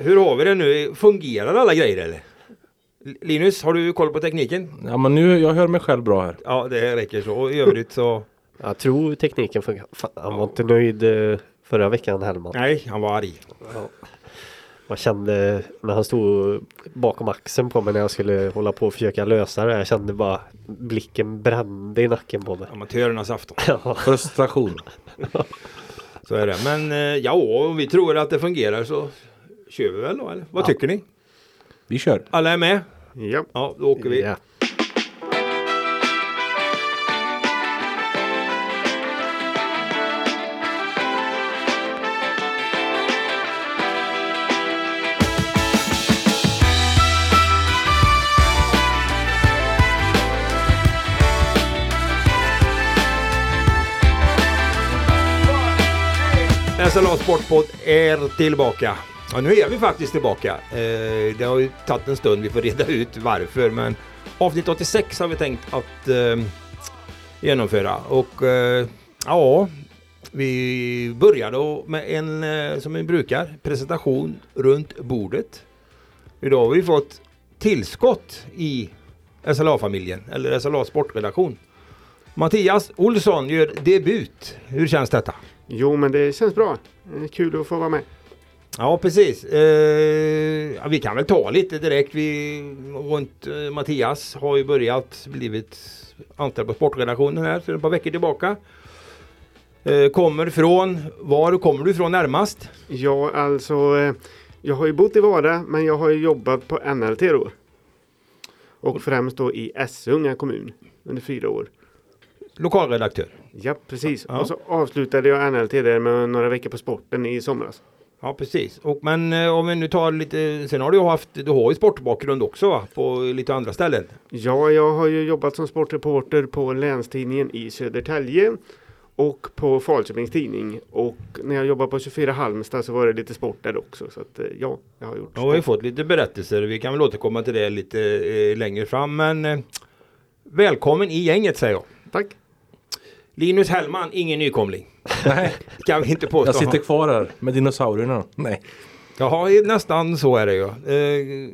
Hur har vi det nu? Fungerar alla grejer eller? Linus, har du koll på tekniken? Ja men nu, jag hör mig själv bra här. Ja, det räcker så. Och i övrigt så... Jag tror tekniken funkar. Fan, Han var inte nöjd eh, förra veckan Hellman. Nej, han var arg. Man kände när han stod bakom axeln på mig när jag skulle hålla på och försöka lösa det. Jag kände bara blicken brände i nacken på mig. Amatörernas afton. Ja, Frustration. Så är det. Men eh, ja, om vi tror att det fungerar så kör vi väl då, eller? Vad Ja. tycker ni? Vi kör. Alla är med? Ja. Ja, då åker vi. Ja. SLA Sportpodd är tillbaka. Ja, nu är vi faktiskt tillbaka. Eh, det har ju tagit en stund, vi får reda ut varför. Men avsnitt 86 har vi tänkt att eh, genomföra. Och eh, ja, vi börjar då med en, eh, som vi brukar, presentation runt bordet. Idag har vi fått tillskott i SLA-familjen, eller SLA Sportredaktion. Mattias Olsson gör debut. Hur känns detta? Jo, men det känns bra. Kul att få vara med. Ja precis. Eh, vi kan väl ta lite direkt. Vi, runt eh, Mattias har ju börjat blivit anställd på sportredaktionen här sedan ett par veckor tillbaka. Eh, kommer från, var kommer du ifrån närmast? Ja, alltså. eh, Jag har ju bott i Vara, men jag har ju jobbat på NLT då. Och främst då i Essunga kommun under fyra år. Lokalredaktör. Ja, precis. Ja. Och så avslutade jag NLT där med några veckor på sporten i somras. Ja precis. Och, men eh, om vi nu tar lite, sen har du haft, du har ju sportbakgrund också va? På lite andra ställen. Ja, jag har ju jobbat som sportreporter på Länstidningen i Södertälje och på Falköpings Tidning. Och när jag jobbade på 24 Halmstad så var det lite sport där också. Så att eh, ja, jag har gjort Nu har vi sport. fått lite berättelser. Vi kan väl återkomma till det lite eh, längre fram. Men eh, välkommen i gänget säger jag. Tack! Linus Hellman, ingen nykomling. Nej, Kan vi inte påstå. jag sitter kvar här med dinosaurierna. Nej. Jaha, nästan så är det ju. Eh,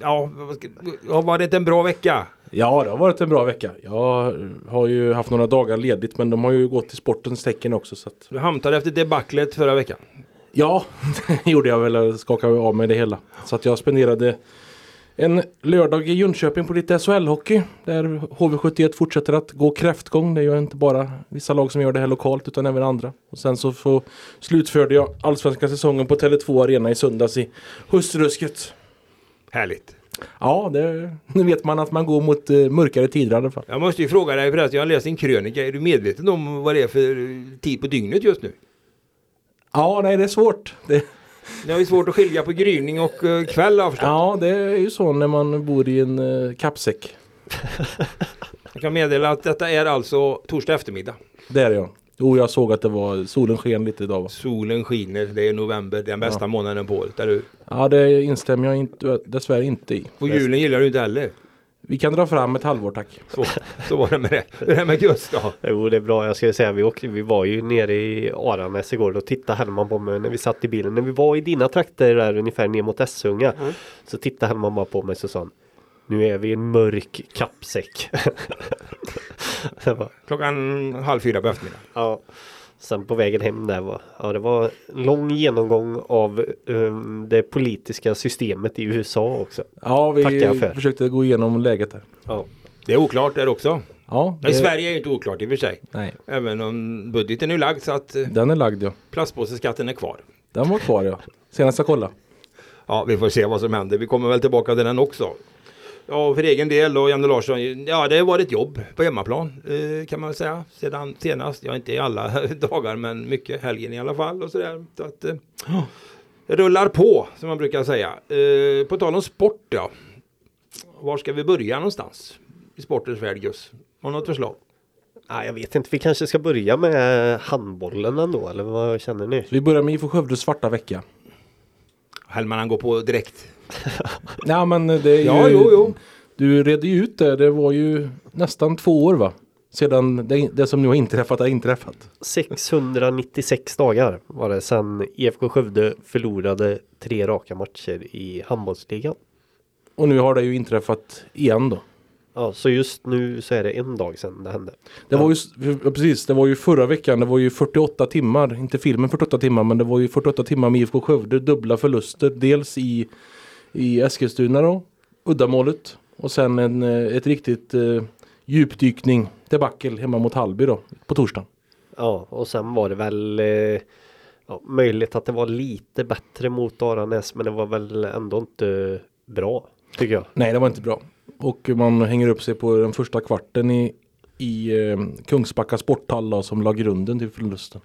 ja, har varit en bra vecka. Ja, det har varit en bra vecka. Jag har ju haft några dagar ledigt men de har ju gått i sportens tecken också. Så att... Du hamnade efter debaclet förra veckan. Ja, det gjorde jag väl. Jag skakade av med det hela. Så att jag spenderade en lördag i Jönköping på lite SHL-hockey. Där HV71 fortsätter att gå kräftgång. Det är ju inte bara vissa lag som gör det här lokalt utan även andra. Och sen så får, slutförde jag allsvenska säsongen på Tele2 Arena i söndags i Hustrusket. Härligt. Ja, det, nu vet man att man går mot eh, mörkare tider i alla fall. Jag måste ju fråga dig förresten, jag har läst din krönika. Är du medveten om vad det är för tid på dygnet just nu? Ja, nej det är svårt. Det, Det är ju svårt att skilja på gryning och eh, kväll har ja, det är ju så när man bor i en eh, kappsäck. Jag kan meddela att detta är alltså torsdag eftermiddag. Där är jag. Jo, jag såg att det var solen sken lite idag. Va? Solen skiner, det är november, den bästa månaden på året, eller hur? Ja, det instämmer jag inte, dessvärre inte i. Och julen gillar du inte heller. Vi kan dra fram ett halvår tack. Så, så var det med det. Hur är det med Gustav? Jo, det är bra. Jag ska säga, vi, åkte, vi var ju nere i Aranäs igår och tittade Hellman på mig när vi satt i bilen. När vi var i dina trakter där ungefär ner mot Essunga. Så tittade Hellman bara på mig så sa han Nu är vi i en mörk kappsäck. Klockan halv fyra på eftermiddagen. ja. Sen på vägen hem där var, ja det var en lång genomgång av um, det politiska systemet i USA också. Ja, vi försökte gå igenom läget där. Ja. Det är oklart där också. Ja, I Sverige är det inte oklart i och för sig. Nej, Även om budgeten är lagd så att eh, den är lagd ja. plastpåseskatten är kvar. Den var kvar ja. Senast jag kollade. Ja, vi får se vad som händer. Vi kommer väl tillbaka till den också. Ja, för egen del och Janne Larsson. Ja, det har varit jobb på hemmaplan eh, kan man väl säga. Sedan senast. Ja, inte i alla dagar, men mycket. Helgen i alla fall och sådär. Så att eh, det rullar på som man brukar säga. Eh, på tal om sport ja. Var ska vi börja någonstans? I sportens värld Gus. Har du något förslag? Ja, jag vet inte, vi kanske ska börja med handbollen ändå, eller vad känner ni? Vi börjar med IFK Skövdes svarta vecka. Hellman han går på direkt. Ja men det är ju... Ja, jo, jo. Du redde ju ut det. Det var ju nästan två år va? Sedan det, det som nu har inträffat har inträffat. 696 dagar var det sedan IFK Skövde förlorade tre raka matcher i handbollsligan. Och nu har det ju inträffat igen då. Ja, så just nu så är det en dag sedan det hände. Det var ju, ja, precis, det var ju förra veckan, det var ju 48 timmar, inte filmen 48 timmar, men det var ju 48 timmar med IFK Skövde, dubbla förluster. Dels i, i Eskilstuna då, uddamålet. Och sen en, eh, ett riktigt eh, djupdykning, debacle hemma mot Hallby då, på torsdagen. Ja, och sen var det väl eh, ja, möjligt att det var lite bättre mot Aranäs, men det var väl ändå inte bra, tycker jag. Nej, det var inte bra. Och man hänger upp sig på den första kvarten i, i eh, Kungsbacka sporthall då, som la grunden till förlusten.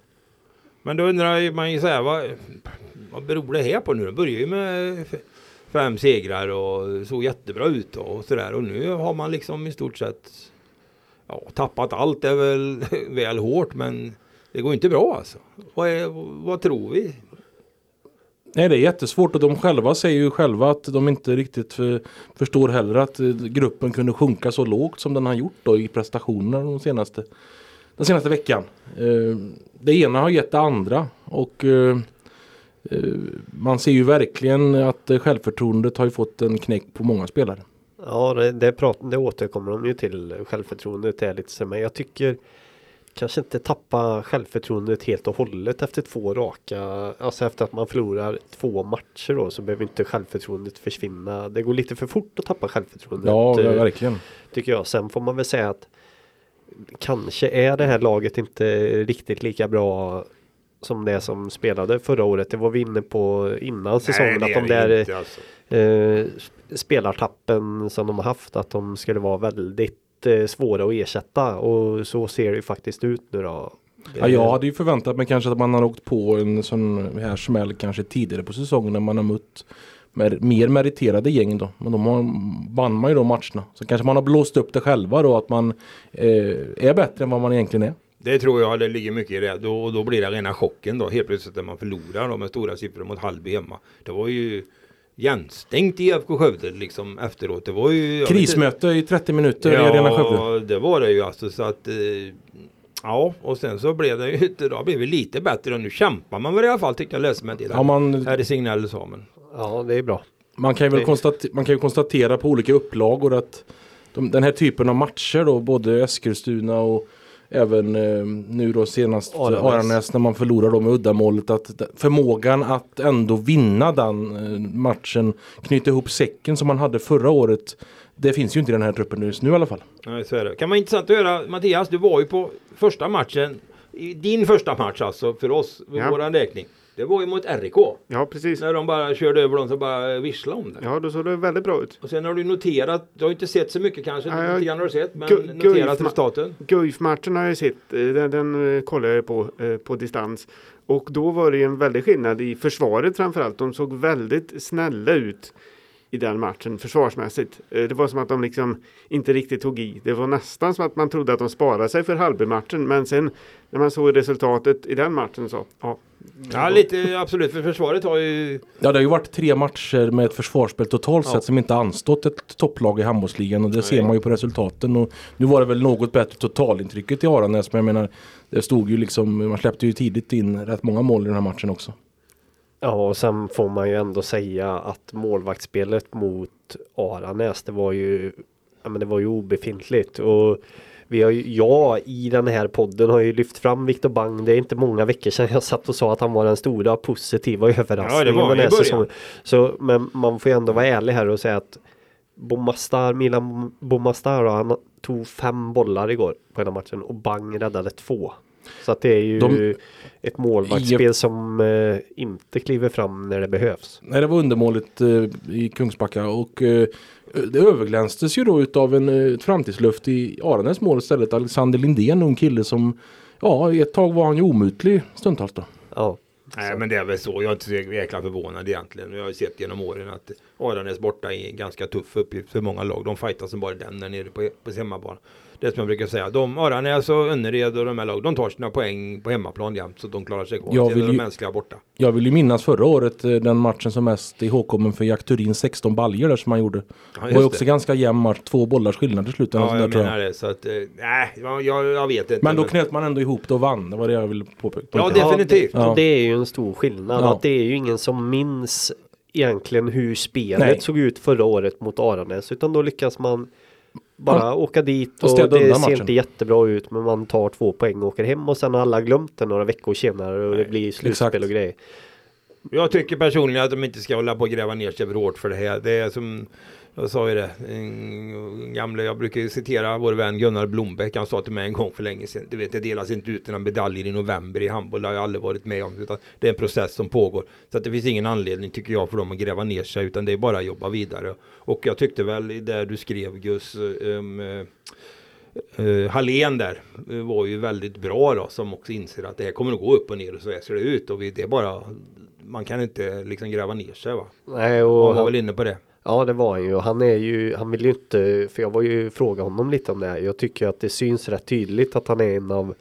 Men då undrar man ju så här, vad, vad beror det här på nu? Det börjar ju med fem segrar och såg jättebra ut och sådär. Och nu har man liksom i stort sett ja, tappat allt är väl väl hårt men det går inte bra alltså. Vad, är, vad tror vi? Nej det är jättesvårt och de själva säger ju själva att de inte riktigt för, förstår heller att eh, gruppen kunde sjunka så lågt som den har gjort då i prestationerna de senaste, den senaste veckan. Eh, det ena har gett det andra och eh, man ser ju verkligen att eh, självförtroendet har ju fått en knäck på många spelare. Ja, det, det, prat, det återkommer de ju till. Självförtroendet är lite så, men jag tycker kanske inte tappa självförtroendet helt och hållet efter två raka, alltså efter att man förlorar två matcher då så behöver inte självförtroendet försvinna. Det går lite för fort att tappa självförtroendet. Ja, eh, verkligen. tycker jag. Sen får man väl säga att kanske är det här laget inte riktigt lika bra som det som spelade förra året. Det var vi inne på innan säsongen. att de där inte, alltså. eh, spelartappen som de har haft att de skulle vara väldigt eh, svåra att ersätta och så ser det ju faktiskt ut nu då. Ja, jag hade ju förväntat mig kanske att man har åkt på en sån här smäll kanske tidigare på säsongen när man har mött mer, mer meriterade gäng då. Men de har, vann man ju de matcherna. Så kanske man har blåst upp det själva då att man eh, är bättre än vad man egentligen är. Det tror jag det ligger mycket i det. Då, och då blir det rena chocken då helt plötsligt när man förlorar då, med stora siffror mot Hallby hemma. Det var ju igenstängt i IFK Skövde liksom efteråt. Det var ju... Krismöte i 30 minuter i Arena Skövde. Ja, det var det ju alltså så att eh, Ja, och sen så blev det ju då blev det lite bättre och nu kämpar man väl i alla fall tyckte jag läste med Ja, man, Här i Signell sa men. Ja, det är bra. man, kan ju väl konstatera, man kan ju konstatera på olika upplagor att de, den här typen av matcher då, både Eskilstuna och även eh, nu då senast Aranäs. Aranäs när man förlorar då med uddamålet att förmågan att ändå vinna den eh, matchen knyta ihop säcken som man hade förra året det finns ju inte i den här truppen just nu i alla fall. Nej, så är det. Kan vara intressant att höra Mattias, du var ju på första matchen. Din första match alltså för oss, för Ja. våran räkning. Det var ju mot RIK. Ja, precis. När de bara körde över dem så bara visslade om det. Ja, då såg det väldigt bra ut. Och sen har du noterat, du har inte sett så mycket kanske, Nej, lite grann har du sett, men Gu- noterat Guif- resultaten. Guif-matchen har jag sett. eh, Den, den eh, kollar jag på eh, på distans. Och då var det ju en väldig skillnad i försvaret framförallt. De såg väldigt snälla ut i den matchen försvarsmässigt. Eh, Det var som att de liksom inte riktigt tog i. Det var nästan som att man trodde att de sparade sig för halvmatchen. Men sen när man såg resultatet i den matchen så ja. Ja, lite absolut, för försvaret har ju... Ja det har ju varit tre matcher med ett försvarsspel totalt Ja. sett som inte anstått ett topplag i handbollsligan och det ser man ju på resultaten. Och nu var det väl något bättre totalintrycket i Aranäs men jag menar det stod ju liksom, man släppte ju tidigt in rätt många mål i den här matchen också. Ja, och sen får man ju ändå säga att målvaktsspelet mot Aranäs, det var ju, ja, men det var ju obefintligt. Och vi har ju, jag i den här podden har ju lyft fram Viktor Bang. Det är inte många veckor sedan jag satt och sa att han var den stora positiva överraskningen. Ja, det var den här säsongen. Så, men man får ju ändå vara ärlig här och säga att Bomastar, Milan Bomastar, han tog fem bollar igår på den här matchen och Bang räddade två. Så att det är ju De- ett målvaktsspel som eh, inte kliver fram när det behövs. Nej det var undermåligt eh, i Kungsbacka och eh, det överglänstes ju då utav en, eh, ett framtidsluft i Aranäs mål istället. Alexander Lindén, ung kille som Ja, ett tag var han ju omutlig stundtals då. Ja, Nej men det är väl så. Jag är inte så jäkla förvånad egentligen. Jag har ju sett genom åren att Aranäs borta är en ganska tuff uppgift för många lag. De fightas som bara den där nere på, på hemmaplan. Det som jag brukar säga. De, Aranäs och Önnered och de här lag, de tar sina poäng på hemmaplan jämt så de klarar sig kvar. Jag vill är de ju- mänskliga borta. Jag vill ju minnas förra året eh, den matchen som mest ihågkommen för Jack Turin 16 baljor där som han gjorde. Ja, Det var ju också det. ganska jämn match, två bollars skillnad till slut. Ja, sånt jag där, tror menar det. Så att, eh, nej, jag, jag, jag vet inte. Men då knöt man ändå ihop det och vann. Det var det jag ville påpeka. Ja, definitivt. Ja, det, det är ju en stor skillnad. Ja. Att det är ju ingen som minns egentligen hur spelet Nej. såg ut förra året mot Aranäs. Utan då lyckas man bara åka dit och och, det ser matchen. inte jättebra ut. Men man tar två poäng och åker hem och sen har alla glömt det några veckor senare och det blir slutspel exakt. och grejer. Jag tycker personligen att de inte ska hålla på och gräva ner sig för hårt för det här. Det är som jag sa ju det, gamle, jag brukar citera vår vän Gunnar Blombeck. Han sa till mig en gång för länge sedan. Du vet, det delas inte ut några medaljer i november i handboll. Det har jag aldrig varit med om. Utan det är en process som pågår. Så att det finns ingen anledning tycker jag för dem att gräva ner sig. Utan det är bara att jobba vidare. Och jag tyckte väl det du skrev Gus. Um, Uh, Hallén där eh, var ju väldigt bra då som också inser att det här kommer att gå upp och ner och så här ser det ut och vi, det är bara man kan inte liksom gräva ner sig va. Nej, Och han var väl inne på det ja det var han ju. Han är ju, han vill ju inte, för jag var ju fråga honom lite om det här. Jag tycker att det syns rätt tydligt att han är en av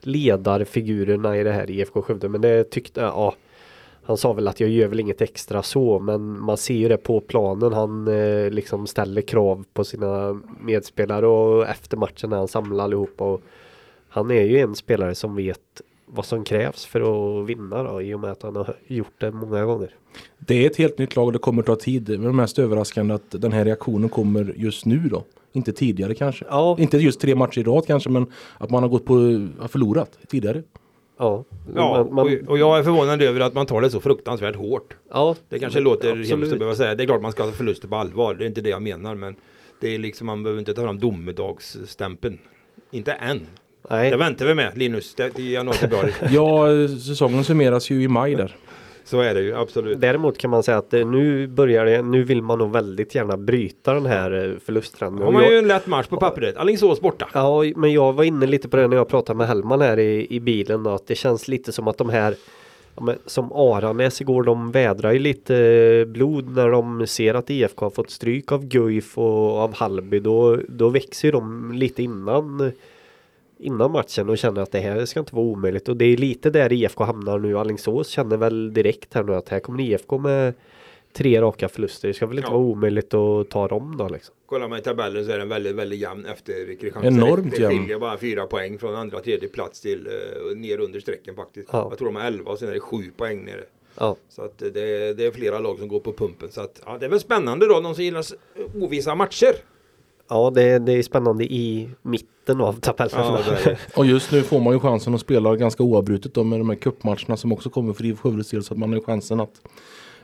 ledarfigurerna i det här IFK Skövde. Men det tyckte, ja. Han sa väl att jag gör väl inget extra så men man ser ju det på planen. Han eh, liksom ställer krav på sina medspelare och efter matchen när han samlar allihopa. Och han är ju en spelare som vet vad som krävs för att vinna då i och med att han har gjort det många gånger. Det är ett helt nytt lag och det kommer ta tid. Men det mest överraskande att den här reaktionen kommer just nu då. Inte tidigare kanske. Ja, Inte just tre matcher i rad kanske men att man har gått på, har förlorat tidigare. ja. Ja, man, man, och, och jag är förvånad över att man tar det så fruktansvärt hårt. ja Det kanske låter Absolut. hemskt att behöva säga. Det är klart man ska ha förluster på allvar. Det är inte det jag menar. Men det är liksom man behöver inte ta fram domedagsstämpeln. Inte än. Nej. Det väntar vi med Linus. Det är januari, februari. Ja, säsongen summeras ju i maj där. Så är det ju absolut. Däremot kan man säga att eh, nu börjar det, nu vill man nog väldigt gärna bryta den här eh, förlusttrenden. Har man ju en lätt match på pappret. Alingsås borta. Ja, men jag var inne lite på det när jag pratade med Hellman här i, i bilen då, att det känns lite som att de här ja, som Aranäs igår, de vädrar ju lite eh, blod när de ser att IFK har fått stryk av Guif och av Hallby. Då, då växer ju de lite innan innan matchen och känner att det här ska inte vara omöjligt och det är lite där IFK hamnar nu. Alingsås känner väl direkt här nu att här kommer IFK med tre raka förluster. Det ska väl inte Ja. vara omöjligt att ta dem då liksom. Kollar man i tabellen så är den väldigt, väldigt jämn efter Kristianstad. Enormt Det jämn. skiljer bara fyra poäng från andra tredje plats till uh, ner under strecken faktiskt. Ja. Jag tror de har 11 och sen är det 7 poäng nere. Ja, Så att det, det är flera lag som går på pumpen. Så att, ja, det är väl spännande då, de som gillar ovissa matcher. Ja det, det är spännande i mitten av tabellen. Ja. Och just nu får man ju chansen att spela ganska oavbrutet då med de här cupmatcherna som också kommer för IFK Skövdes del så att man har chansen att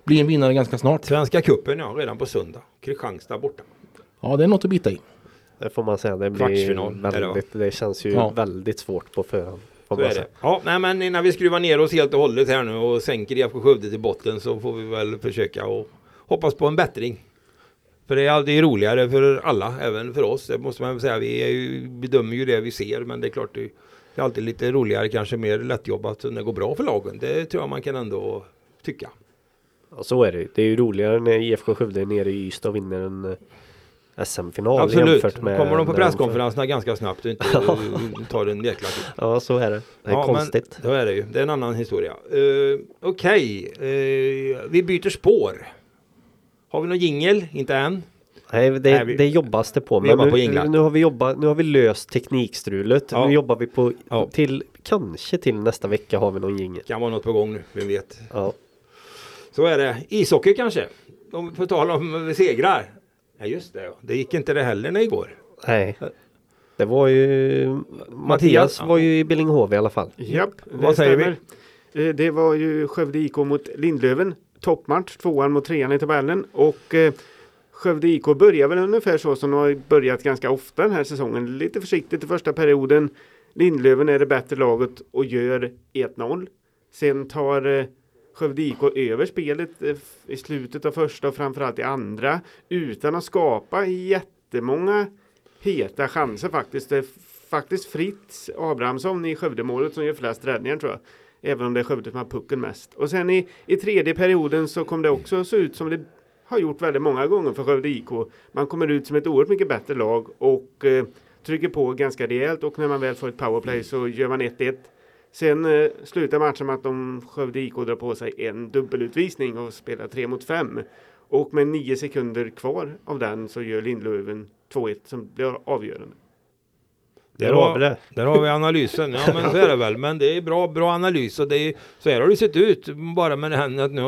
bli en vinnare ganska snart. Svenska cupen ja, redan på söndag. Kristianstad borta. Ja, det är något att bita i. Det får man säga. Det blir väldigt, det känns ju Ja. väldigt svårt på förhand. Ja, nej, men innan vi skruvar ner oss helt och hållet här nu och sänker IFK Skövde till botten så får vi väl försöka och hoppas på en bättring. För det är alltid roligare för alla, även för oss. Det måste man säga. Vi ju, bedömer ju det vi ser, men det är klart det det är alltid lite roligare, kanske mer lättjobbat när det går bra för lagen. Det tror jag man kan ändå tycka. Ja, så är det. Det är ju roligare när IFK Skövde är nere i Ystad och vinner en eh, SM-final Absolut. jämfört med Kommer de på presskonferenserna ganska snabbt och inte tar en jäkla tid. Ja, så är det. Det är Ja, konstigt. Men, då är det ju. Det är en annan historia. Uh, Okej, eh, vi byter spår. Har vi någon jingel? Inte än. Nej, det, Nej, vi- det jobbas det på. vi Men jobbar nu, på nu, har vi jobbat, nu har vi löst teknikstrulet. Ja. Nu jobbar vi på Ja. till kanske till nästa vecka har vi någon jingel. Kan vara något på gång nu, vem vet. Ja. Så är det. Ishockey kanske? Vi får tala om segrar. Ja just det, ja. det gick inte det heller när igår. Nej. Det var ju Mattias ja. var ju i Billinghov i alla fall. Japp, det Vad säger vi? stämmer. Eh, Det var ju Skövde IK mot Lindlöven. Toppmatch, tvåan mot trean i tabellen. Och eh, Skövde IK börjar väl ungefär så som de har börjat ganska ofta den här säsongen. Lite försiktigt i första perioden. Lindlöven är det bättre laget och gör 1-0. Sen tar eh, Skövde IK över spelet eh, i slutet av första och framförallt i andra. Utan att skapa jättemånga heta chanser faktiskt. Det är faktiskt Fritz Abrahamsson i Skövdemålet som gör flest räddningar tror jag. Även om det är Skövde som har pucken mest. Och sen i, i tredje perioden så kom det också se ut som det har gjort väldigt många gånger för Skövde IK. Man kommer ut som ett oerhört mycket bättre lag och eh, trycker på ganska rejält och när man väl får ett powerplay så gör man 1-1. Sen eh, slutar matchen med att de Skövde IK drar på sig en dubbelutvisning och spelar 3 mot 5. Och med nio sekunder kvar av den så gör Lindlöven 2-1 som blir avgörande. Där har vi det. Där har vi analysen. Ja men så är det väl. Men det är bra, bra analys och det är, så här har det sett ut. Bara med det här att nu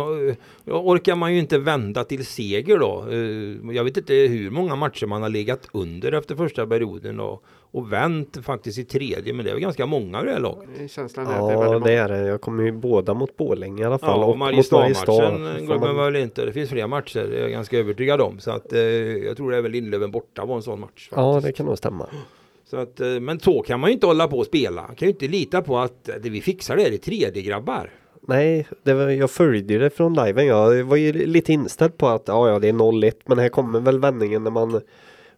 orkar man ju inte vända till seger då. Eh, Jag vet inte hur många matcher man har legat under efter första perioden och, och vänt faktiskt i tredje. Men det är väl ganska många i det här laget. Är Känslan att det är Ja det är det. Jag kommer ju båda mot Borlänge i alla fall. Ja, och mot Mariestad-matchen glömmer man- väl inte. Det finns fler matcher, det är jag ganska övertygad om. Så att eh, jag tror det är väl Lindlöven borta var en sån match. Ja faktiskt. det kan nog stämma. Så att, eh, men så kan man ju inte hålla på och spela. Man kan ju inte lita på att det vi fixar det är i tredje grabbar. Nej, det var, jag följde det från liven. Jag var ju lite inställd på att ja, ja det är 0-1 men här kommer väl vändningen när man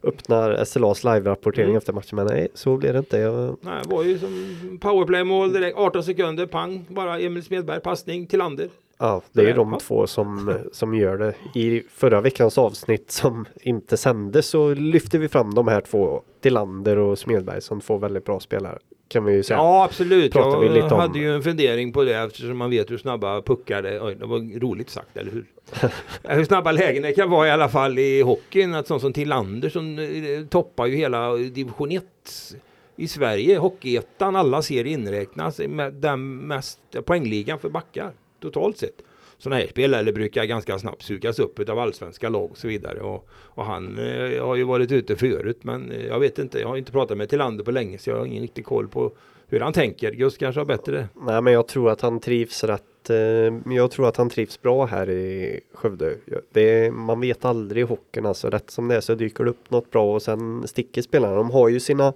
öppnar SLAs live-rapportering Mm. efter matchen. Men nej, så blev det inte. Jag, Nej, det var ju som powerplay-mål direkt. 18 sekunder, pang. Bara Emil Smedberg, passning till Ander. Ja, det är ju de två som, som gör det. I förra veckans avsnitt som inte sändes så lyfte vi fram de här två, Tillander och Smedberg som två väldigt bra spelare. Kan vi ju säga. Ja, absolut. Pratar vi Jag lite om. hade ju en fundering på det eftersom man vet hur snabba puckar det Oj, det var roligt sagt, eller hur? hur snabba lägen det kan vara i alla fall i hockeyn. Att sån som Tillander som eh, toppar ju hela division 1 i Sverige. Hockeyettan, alla serier inräknas. Med den mest poängligan för backar totalt sett. Sådana här spelare brukar ganska snabbt sugas upp av allsvenska lag och så vidare. Och, och han eh, har ju varit ute förut men eh, jag vet inte, jag har inte pratat med Tillander på länge så jag har ingen riktig koll på hur han tänker. Gust kanske har bättre. Nej men jag tror att han trivs rätt. Eh, jag tror att han trivs bra här i Skövde. Det man vet aldrig i hockeyn alltså. Rätt som det är så dyker det upp något bra och sen sticker spelarna. De har ju sina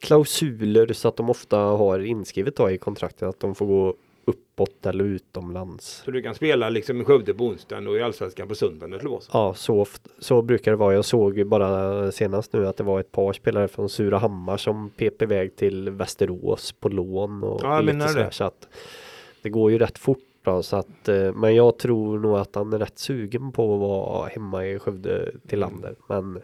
klausuler så att de ofta har inskrivet då i kontraktet att de får gå uppåt eller utomlands. Så du kan spela liksom i Skövde på onsdagen och i Allsvenskan på söndagen eller vad? Ja, så, så brukar det vara. Jag såg ju bara senast nu att det var ett par spelare från Surahammar som pep iväg till Västerås på lån och Ja, lite sådär. det. Så att det går ju rätt fort då, så att, eh, men jag tror nog att han är rätt sugen på att vara hemma i Skövde till landet. Men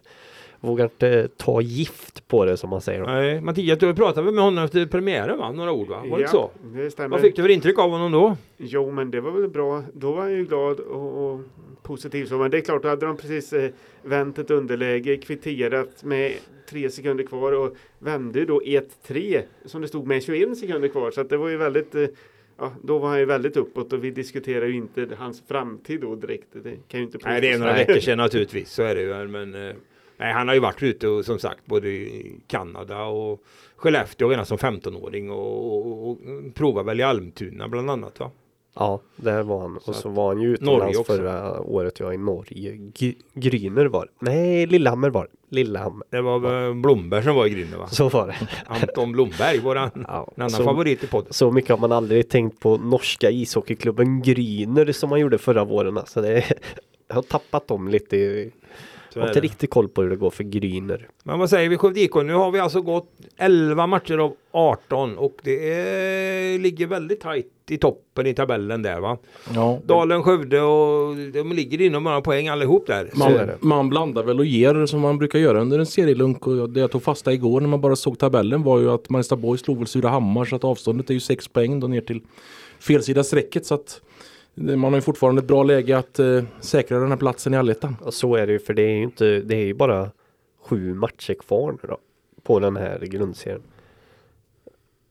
vågar inte ta gift på det som man säger. Då. Nej, Mattias, du pratade med honom efter premiären va? Några ord va? Var det inte så? det stämmer. Vad fick du för intryck av honom då? Jo, men det var väl bra. Då var jag ju glad och, och positiv. Så, men det är klart, då hade de precis eh, vänt ett underläge, kvitterat med tre sekunder kvar och vände då 1-3 som det stod med 21 sekunder kvar. Så att det var ju väldigt eh, Ja, då var han ju väldigt uppåt och vi diskuterar ju inte hans framtid då direkt. Det kan ju inte Nej, det är några veckor sedan naturligtvis. Så är det ju. Men eh, nej, han har ju varit ute och som sagt både i Kanada och Skellefteå redan som 15-åring och, och, och provar väl i Almtuna bland annat va? Ja, där var han. Så Och så var han ju utomlands förra året. Jag i Norge. G- Gryner var det. Nej, Lillehammer var det. Lillehammer. Det var väl Blomberg som var i Gryne va? Så var det. Anton Blomberg, våran Ja, en annan så, favorit i podden. så mycket har man aldrig tänkt på norska ishockeyklubben Gryner som man gjorde förra våren. Alltså det jag har tappat dem lite. Jag har är inte riktigt koll på hur det går för Gryner. Men vad säger vi Skövde IK? Nu har vi alltså gått 11 matcher av 18 och det är, ligger väldigt tajt i toppen i tabellen där va? Ja. Dalen, Skövde och de ligger inom några poäng allihop där. Man, man blandar väl och ger som man brukar göra under en serielunk och det jag tog fasta igår när man bara såg tabellen var ju att Mariestad Boys slog väl Surahammar så att avståndet är ju 6 poäng då ner till fel sida strecket så att man har ju fortfarande ett bra läge att eh, säkra den här platsen i allettan. Och så är det ju för det är ju inte, det är ju bara sju matcher kvar nu då. På den här grundserien.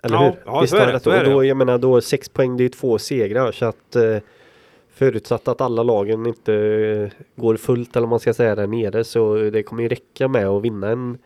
Eller Ja, hur? ja, Visst så är det, så är Och det. då, jag menar då sex poäng det är ju två segrar så att eh, Förutsatt att alla lagen inte eh, går fullt eller man ska säga där nere så det kommer ju räcka med att vinna en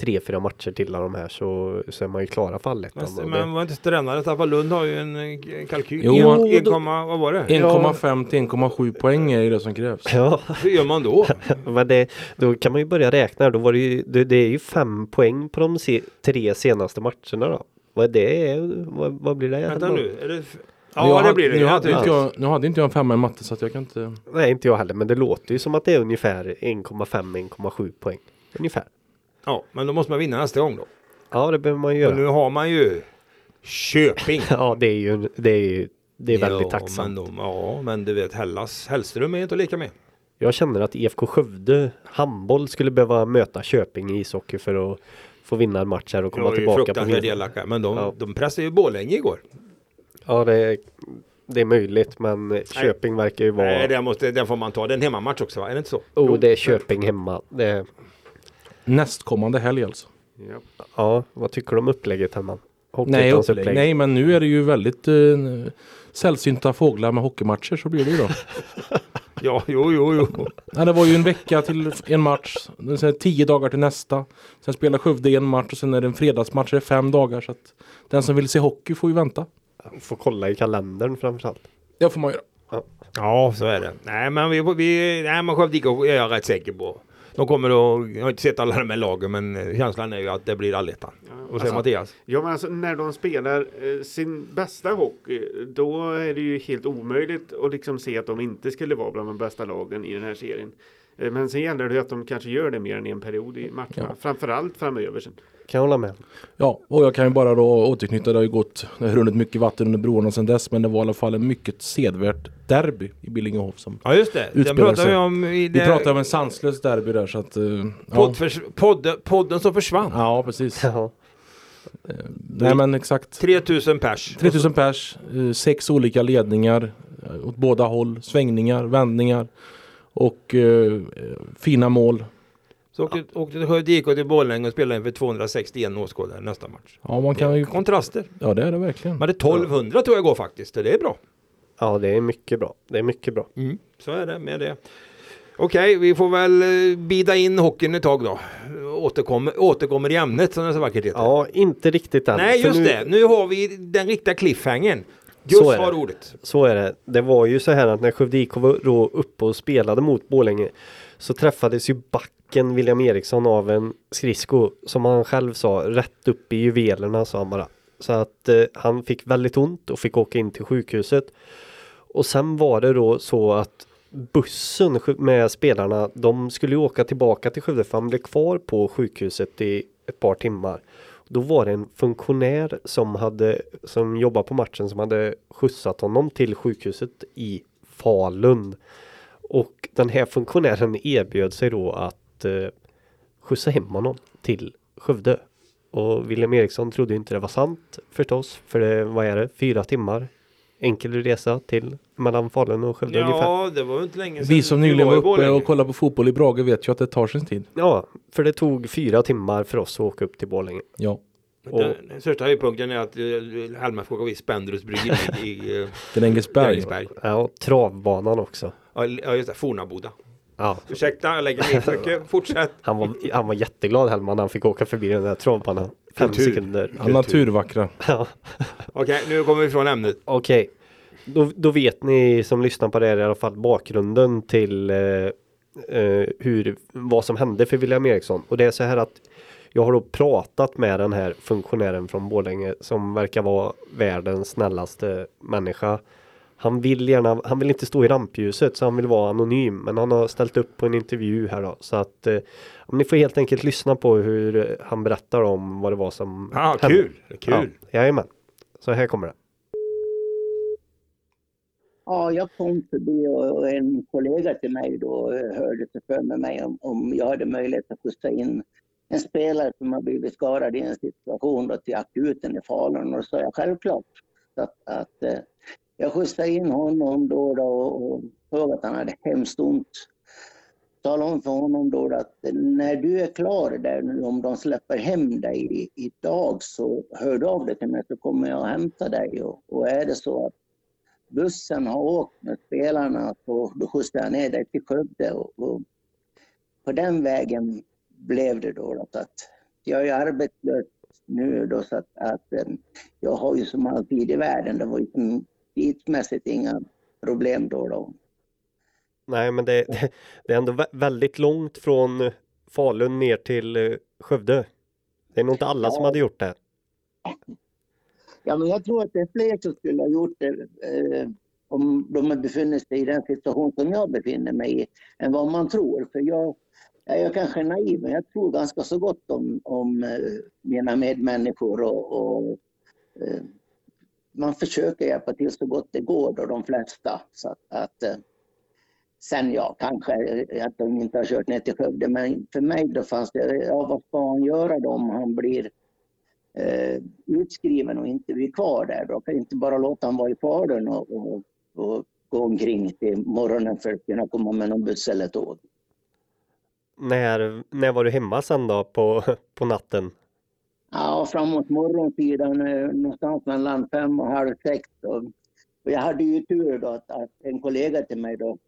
tre, fyra matcher till av de här så, så är man ju klara för allettan. Men, men var inte tränare Staffan Lund har ju en eh, kalkyl. Jo, en, en, komma, vad var det? 1,5 till 1,7 poäng är ju det som krävs. ja, Hur gör man då? men det, då kan man ju börja räkna. Då var det, ju, det, det är ju fem poäng på de se, tre senaste matcherna då. Vad är det? Vad, vad blir det? Vänta nu. Är det f- Jag ja, det blir det. Nu hade, Ja, inte jag, nu hade inte jag en femma i matte så att jag kan inte... Nej, inte jag heller, men det låter ju som att det är ungefär 1,5-1,7 poäng. Ungefär. Ja, men då måste man vinna nästa gång då. Ja, det behöver man ju Och göra. nu har man ju Köping. Ja, det är ju, det är ju, det är väldigt ja, tacksamt. Men de, ja, men du vet Hellas, Hellström är inte leka med. Jag känner att IFK Skövde handboll skulle behöva möta Köping i ishockey för att få vinna en match här och komma Det tillbaka på fruktansvärt vinst. elaka. Men de, Ja. de pressade ju Borlänge igår. Ja, det är, det är möjligt, men Köping verkar ju vara... Nej, den, måste, den får man ta. Det är en hemmamatch också va? Är det inte så? Oh, det är Köping hemma. Det, Nästkommande helg alltså. Ja. ja, vad tycker du om upplägget Hellman? Nej, Hockeyetans upplägg. Nej, men nu är det ju väldigt eh, sällsynta fåglar med hockeymatcher så blir det ju då. Ja, jo, jo, jo. Nej, det var ju en vecka till en match. Sen tio dagar till nästa. Sen spelar Skövde en match och sen är det en fredagsmatch. Det är fem dagar. Så att den som vill se hockey får ju vänta. Får kolla i kalendern framförallt. Det får man göra. Ja, så är det. Nej, men vi, vi nej, men Skövde IK är jag rätt säker på. De kommer att, jag har inte sett alla de här lagen, men eh, känslan är ju att det blir allettan. Och säger alltså- Mattias? Ja men alltså när de spelar eh, sin bästa hockey då är det ju helt omöjligt att liksom se att de inte skulle vara bland de bästa lagen i den här serien. Eh, men sen gäller det ju att de kanske gör det mer än en period i matcherna. Ja. Framförallt framöver sen. Kan jag hålla med. Ja, och jag kan ju bara då återknyta. Det har ju gått, det har runnit mycket vatten under broarna sedan dess. Men det var i alla fall en mycket sedvärt derby i Billingehof. Som, Ja, just det. Den pratar vi om i vi det, pratade om en sanslös derby där så att... eh, ja. poddförs, podd, podden som försvann. ja, precis. Ja. Nej men exakt. 3000 pers. 3000 pers, eh, sex olika ledningar eh, åt båda håll, svängningar, vändningar och eh, eh, fina mål. Så åkte, åkte Skövde IK till Borlänge och spelade inför 261 åskådare nästa match. Ja, man kan ju... Kontraster. Ja, det är det verkligen. Men det är 1200 tror jag går faktiskt. Det är bra. ja, det är mycket bra. Det är mycket bra. Mm, så är det med det. Okej, vi får väl eh, bida in hockeyn ett tag då. Återkommer, återkommer i ämnet som det så vackert heter. Ja, inte riktigt än. Nej, just nu, det. Nu har vi den riktiga cliffhangern. Så Just det. har ordet. Så är det. Det var ju så här att när Skövde IK var då uppe och spelade mot Borlänge så träffades ju backen William Eriksson av en skridsko som han själv sa rätt upp i juvelerna sa han bara. Så att eh, han fick väldigt ont och fick åka in till sjukhuset. Och sen var det då så att bussen med spelarna, de skulle ju åka tillbaka till Skövde för han blev kvar på sjukhuset i ett par timmar. Då var det en funktionär som hade som jobbar på matchen som hade skjutsat honom till sjukhuset i Falun. Och den här funktionären erbjöd sig då att eh, skjutsa hem honom till Skövde. Och William Eriksson trodde inte det var sant förstås. För det, vad är det, fyra timmar enkel resa till mellan Falun och Skövde ungefär. Ja, det var inte länge sedan. Vi som nyligen var i uppe Borlänge. och kollade på fotboll i Brage vet ju att det tar sin tid. Ja, för det tog fyra timmar för oss att åka upp till Borlänge. Ja, Och, Den, den största höjdpunkten är att uh, Halmar får åka vid Spendrus bryggeri i uh, Grängesberg. Grängesberg. ja, och travbanan också. Ja, just det. Fornaboda. Ja, Ursäkta, jag lägger mig mycket. Fortsätt. han var, han var jätteglad Hellman när han fick åka förbi den där travbanan. Fem Kultur. sekunder. Ja, naturvackra. Ja. Okej, nu kommer vi från ämnet. Okej, då, då vet ni som lyssnar på det här i alla fall bakgrunden till eh, eh, hur, vad som hände för William Eriksson. Och det är så här att jag har då pratat med den här funktionären från Borlänge som verkar vara världens snällaste människa. Han vill gärna, han vill inte stå i rampljuset så han vill vara anonym men han har ställt upp på en intervju här då så att eh, ni får helt enkelt lyssna på hur eh, han berättar om vad det var som Ja, hände. kul. Kul. Ja, jajamän. Så här kommer det. Ja, jag kom förbi och en kollega till mig då hörde sig för med mig om, om jag hade möjlighet att skjutsa in en spelare som har blivit skadad i en situation då till akuten i Falun och så sa jag självklart att, att eh, jag skjutsade in honom då, då och, såg att han hade hemskt ont. Talade om för honom då att när du är klar där nu, om de släpper hem dig i- idag så hör du av dig till mig så kommer jag och hämta dig och, och är det så att bussen har åkt med spelarna så då skjutsade jag ner dig till Skövde. Och, och på den vägen blev det då att, jag är arbetslös nu då så att, att eh, jag har ju som alltid i världen, det var ju som tidsmässigt inga problem då. då. Nej, men det, det, det är ändå vä- väldigt långt från Falun ner till eh, Skövde. Det är nog inte alla som Ja. hade gjort det. Ja, men jag tror att det är fler som skulle ha gjort det eh, om de befinner sig i den situation som jag befinner mig i än vad man tror. För jag, jag är kanske naiv, men jag tror ganska så gott om, om eh, mina medmänniskor och, och eh, man försöker hjälpa till så gott det går då, de flesta. Så att, att eh, Sen ja, kanske eh, att de inte har kört ner till Skövde, men för mig då fanns det, ja vad ska han göra då om han blir eh, utskriven och inte blir kvar där? Då kan inte bara låta honom vara i Falun och, och, och gå omkring till morgonen för att kunna komma med någon buss eller tåg. När, när var du hemma sen då på, på natten? Ja, framåt morgontiden, eh, någonstans mellan fem och halv sex. Och, jag hade ju tur då att, att en kollega till mig då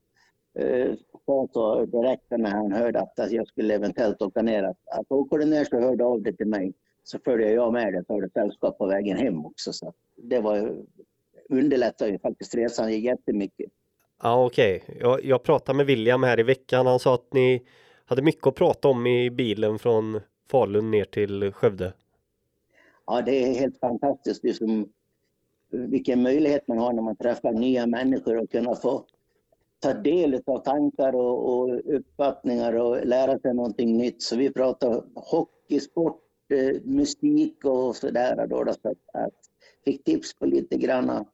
eh, sa så direkt när han hörde att, att jag skulle eventuellt åka ner att, att åker du ner så hör du av dig till mig så följer jag med dig tar du sällskap på vägen hem också. Så det var underlättade ju faktiskt resan jättemycket. Ja okej, okay. jag, jag pratade med William här i veckan. Han sa att ni hade mycket att prata om i bilen från Falun ner till Skövde. Ja, det är helt fantastiskt liksom, vilken möjlighet man har när man träffar nya människor och kunna få ta del av tankar och, och uppfattningar och lära sig någonting nytt. Så vi pratar hockey, sport, eh, musik och sådär. Då, då, så att, att fick tips på lite grann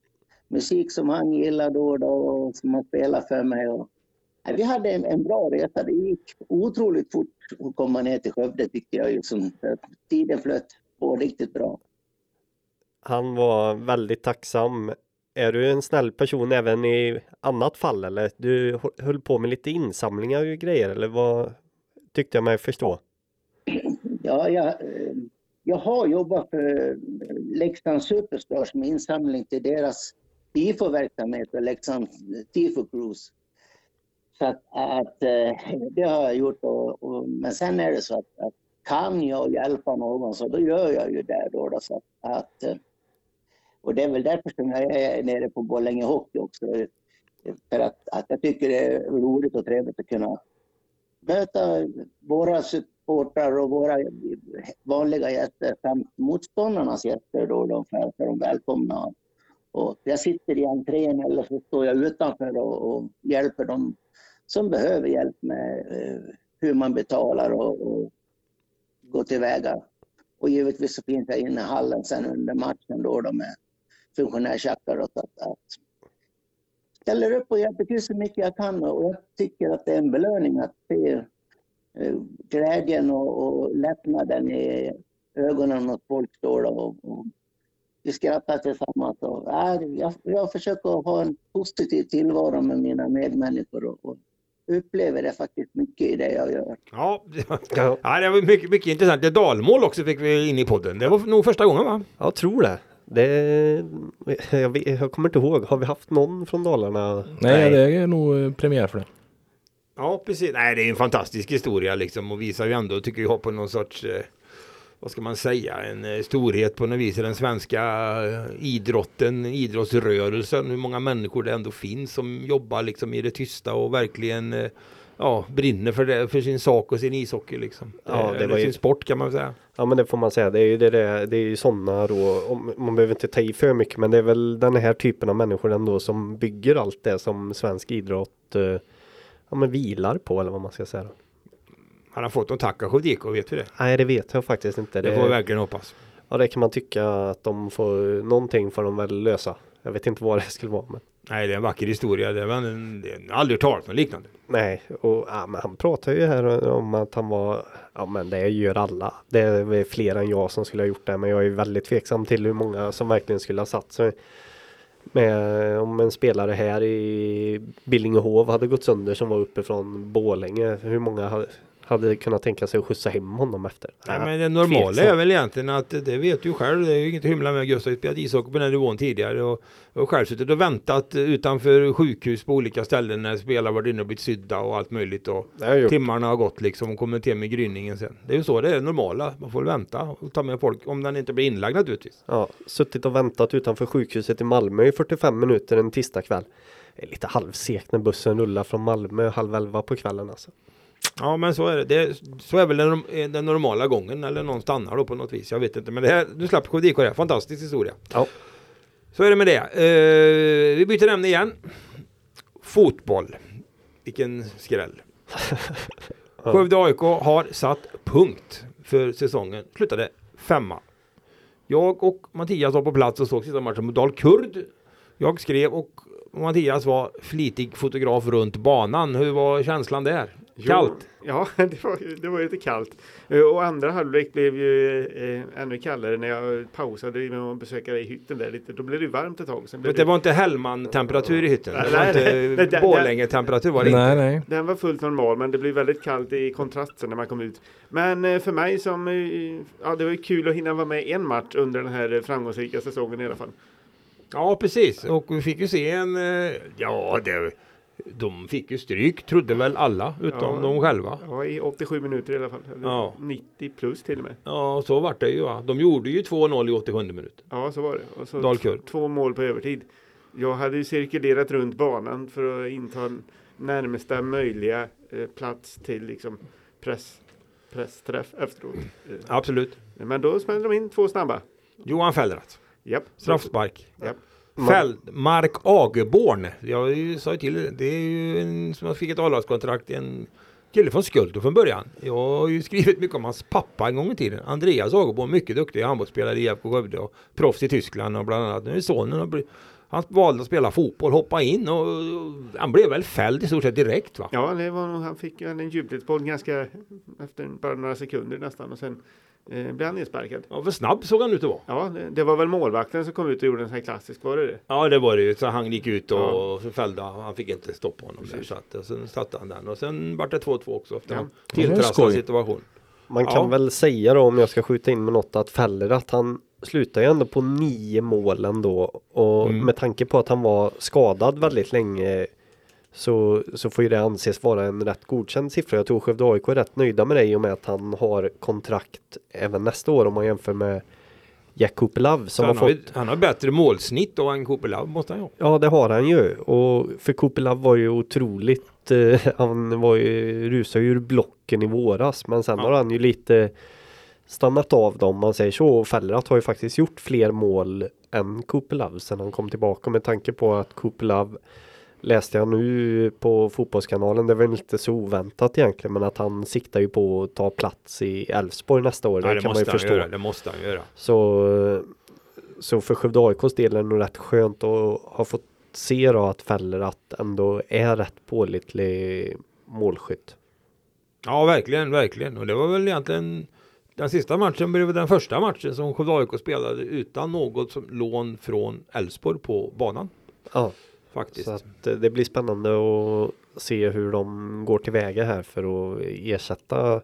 musik som han gillar då och då och som han spelar för mig. Och, eh, vi hade en, en, bra resa. Det gick otroligt fort att komma ner till Skövde tyckte jag. Liksom. Tiden flöt på riktigt bra. Han var väldigt tacksam. Är du en snäll person även i annat fall eller? Du höll på med lite insamlingar och grejer eller vad tyckte jag mig förstå? Ja, jag, jag har jobbat för Leksands Superstars med insamling till deras tifo-verksamhet och Leksand Tifo Cruise. Så att, att, eh, det har jag gjort. Och, och, men sen är det så att, att, kan jag hjälpa någon så då gör jag ju det. Då, då så att, att, och det är väl därför som jag är nere på Borlänge Hockey också. För att, att jag tycker det är roligt och trevligt att kunna möta våra supportrar och våra vanliga gäster samt motståndarnas gäster då de för att de välkomna. Och jag sitter i entrén eller så står jag utanför och, och hjälper dem som behöver hjälp med eh, hur man betalar och, och gå tillväga. Och givetvis så finns jag inne i hallen sen under matchen då, då med funktionärstjackar och ställer upp och hjälper till så mycket jag kan och jag tycker att det är en belöning att se eh, glädjen och, och lättnaden i ögonen hos folk då, då och, och vi skrattar tillsammans. Och, äh, jag, jag försöker ha en positiv tillvaro med mina medmänniskor och, och upplever det faktiskt mycket i det jag gör. Ja, ja det var mycket, mycket intressant. Det dalmål också fick vi in i podden. Det var nog första gången va? Jag tror det. Det, jag, jag kommer inte ihåg, har vi haft någon från Dalarna? Nej, Nej. det är nog eh, premiär för det. Ja, precis. Nej, det är en fantastisk historia liksom och visar ju ändå, tycker jag, på någon sorts eh, vad ska man säga, en eh, storhet på något vis i den svenska idrotten, idrottsrörelsen, hur många människor det ändå finns som jobbar liksom i det tysta och verkligen ja, brinner för, det, för sin sak och sin ishockey liksom. Ja, det var ju... sin sport kan man säga. Ja men det får man säga. Det är ju det, det, det är ju sådana då. Man behöver inte ta i för mycket men det är väl den här typen av människor ändå som bygger allt det som svensk idrott eh, ja, men vilar på eller vad man ska säga. Då. Har han fått någon tack av Sjödiko? Vet vi det? Nej det vet jag faktiskt inte. Det, det får vi verkligen hoppas. Ja det kan man tycka att de får någonting får de väl lösa. Jag vet inte vad det skulle vara. Men... Nej, det är en vacker historia. Det var en, det aldrig talat något liknande. Nej, och ja, men han pratar ju här om att han var, ja men det gör alla. Det är fler än jag som skulle ha gjort det, men jag är väldigt tveksam till hur många som verkligen skulle ha satt sig. Med, om en spelare här i Billingehov hade gått sönder som var uppifrån Bålänge, hur många hade, hade kunnat tänka sig att skjutsa hem honom efter. Nej, men det normala Fetsam. är väl egentligen att det vet du själv. Det är ju inget hymla med. Gustav spelat ishockey på den nivån tidigare och, och själv suttit och väntat utanför sjukhus på olika ställen när spelare varit inne och blivit sydda och allt möjligt och timmarna har gått liksom och kommit hem med gryningen sen. Det är ju så det är det normala. Man får vänta och ta med folk om den inte blir inlagd naturligtvis. Ja, suttit och väntat utanför sjukhuset i Malmö i 45 minuter en tisdagkväll. Det är lite halvsekt när bussen rullar från Malmö halv elva på kvällen alltså. Ja men så är det. det så är väl den, den, normala gången eller någon stannar då på något vis. Jag vet inte men det här, du slapp KDK det. Fantastisk historia. Ja. Så är det med det. Uh, vi byter ämne igen. Fotboll. Vilken skräll. Skövde AIK har satt punkt för säsongen. Slutade femma. Jag och Mattias var på plats och såg sista matchen mot Dalkurd. Jag skrev och Mattias var flitig fotograf runt banan. Hur var känslan där? Kallt? Jo, ja, det var, det var lite kallt. Eh, Och andra halvlek blev ju eh, ännu kallare när jag pausade med att besöka dig i hytten där lite. Då blev det varmt ett tag. Sen blev Det var inte Hellman-temperatur i hytten? Det var Nej, nej, nej, inte det- Borlänge-temperatur var det inte? Nej, nej. Den var fullt normal men det blev väldigt kallt i kontrasten när man kom ut. Men eh, för mig som, eh, ja det var ju kul att hinna vara med en match under den här framgångsrika säsongen i alla fall. Ja, precis. Och vi fick ju se en... Ja, det, de fick ju stryk, trodde väl alla, utom Ja. de själva. Ja, i 87 minuter i alla fall. Eller Ja. 90 plus till och med. Ja, så vart det ju. Va? De gjorde ju 2-0 i 87 minut. Ja, så var det. Och så Dalkurd. två mål på övertid. Jag hade ju cirkulerat runt banan för att inta närmsta möjliga eh, plats till liksom press, pressträff efteråt. Eh, Absolut. Men då smällde de in två snabba. Johan Fellrath. Japp. Straffspark. Japp. Fäll, Mark Agerborn. Jag sa ju till det är ju en som fick ett A-lagskontrakt. En kille från Skulto från början. Jag har ju skrivit mycket om hans pappa en gång i tiden. Andreas Agerborn, mycket duktig handbollsspelare i IFK Skövde och proffs i Tyskland och bland annat. Nu är sonen och han valde att spela fotboll, hoppa in och han blev väl fälld i stort sett direkt va? Ja, det var han fick en djupledsboll ganska efter bara några sekunder nästan och sen eh, blev han nedsparkad. Ja, för snabb såg han ut att vara. Ja, det, det var väl målvakten som kom ut och gjorde en sån här klassisk, var det det? Ja det var det ju. Så han gick ut och, Ja. fällde han. Fick inte stoppa honom. Där, så att, och sen satte han den. Och sen vart det 2-2 också efter Ja. en tilltrasslad situation. Man kan Ja. väl säga då om jag ska skjuta in med något att Feller att han slutar ju ändå på nio mål ändå och Mm. med tanke på att han var skadad väldigt länge så, så får ju det anses vara en rätt godkänd siffra. Jag tror Skövde AIK är rätt nöjda med det i och med att han har kontrakt även nästa år om man jämför med Jack Så som har han, har, fått han har bättre målsnitt då än Love måste han ju. Ja det har han ju och för Kopilov var ju otroligt eh, Han var ju rusade ur blocken i våras men sen Ja. har han ju lite Stannat av dem man säger så och Fellerath har ju faktiskt gjort fler mål än Kopilov sen han kom tillbaka med tanke på att Kopilov Läste jag nu på fotbollskanalen, det var inte så oväntat egentligen men att han siktar ju på att ta plats i Elfsborg nästa år. Ja, det, det kan man ju förstå. göra. Det måste han göra. Så, så för Skövde AIKs del är det nog rätt skönt att ha fått se då att Feller att ändå är rätt pålitlig målskytt. Ja verkligen, verkligen. Och det var väl egentligen den sista matchen blev den första matchen som Skövde AIK spelade utan något som lån från Elfsborg på banan. Ja, Faktiskt. så att det blir spännande att se hur de går tillväga här för att ersätta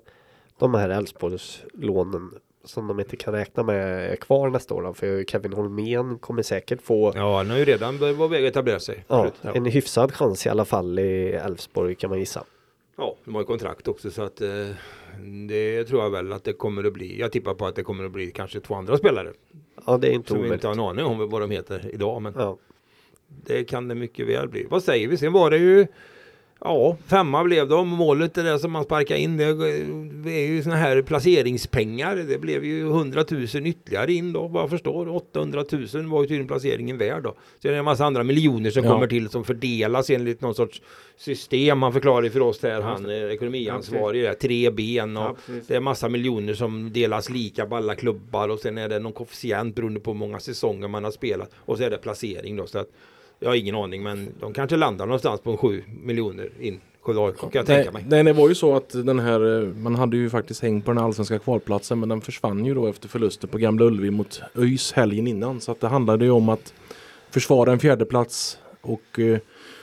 de här Elfsborgslånen som de inte kan räkna med är kvar nästa år. Då, för Kevin Holmén kommer säkert få Ja, han har ju redan börjat vara väg att etablera sig. ja, ja. en hyfsad chans i alla fall i Elfsborg kan man gissa. ja, de har ju kontrakt också så att eh, det tror jag väl att det kommer att bli. Jag tippar på att det kommer att bli kanske två andra spelare Ja, det är inte som vi omöjligt. inte har en aning om vad de heter idag. Men Ja. Det kan det mycket väl bli. Vad säger vi? Sen var det ju Ja, femma blev de. Målet är det som man sparkar in. Det är ju såna här placeringspengar. Det blev ju 100 000 ytterligare in då, vad jag förstår. 800 000 var ju tydligen placeringen värd då. Det är en massa andra miljoner som Ja. kommer till som fördelas enligt någon sorts system. Han förklarar för oss här, han är ekonomiansvarig, där, tre ben och Ja, det är massa miljoner som delas lika på alla klubbar och sen är det någon koefficient beroende på hur många säsonger man har spelat och så är det placering då. Så att, jag har ingen aning men de kanske landar någonstans på en 7 miljoner in. Kan jag tänka mig. Nej, det var ju så att den här, eh, man hade ju faktiskt hängt på den allsvenska kvalplatsen men den försvann ju då efter förluster på Gamla Ullevi mot ÖIS helgen innan. Så att det handlade ju om att försvara en fjärdeplats och eh,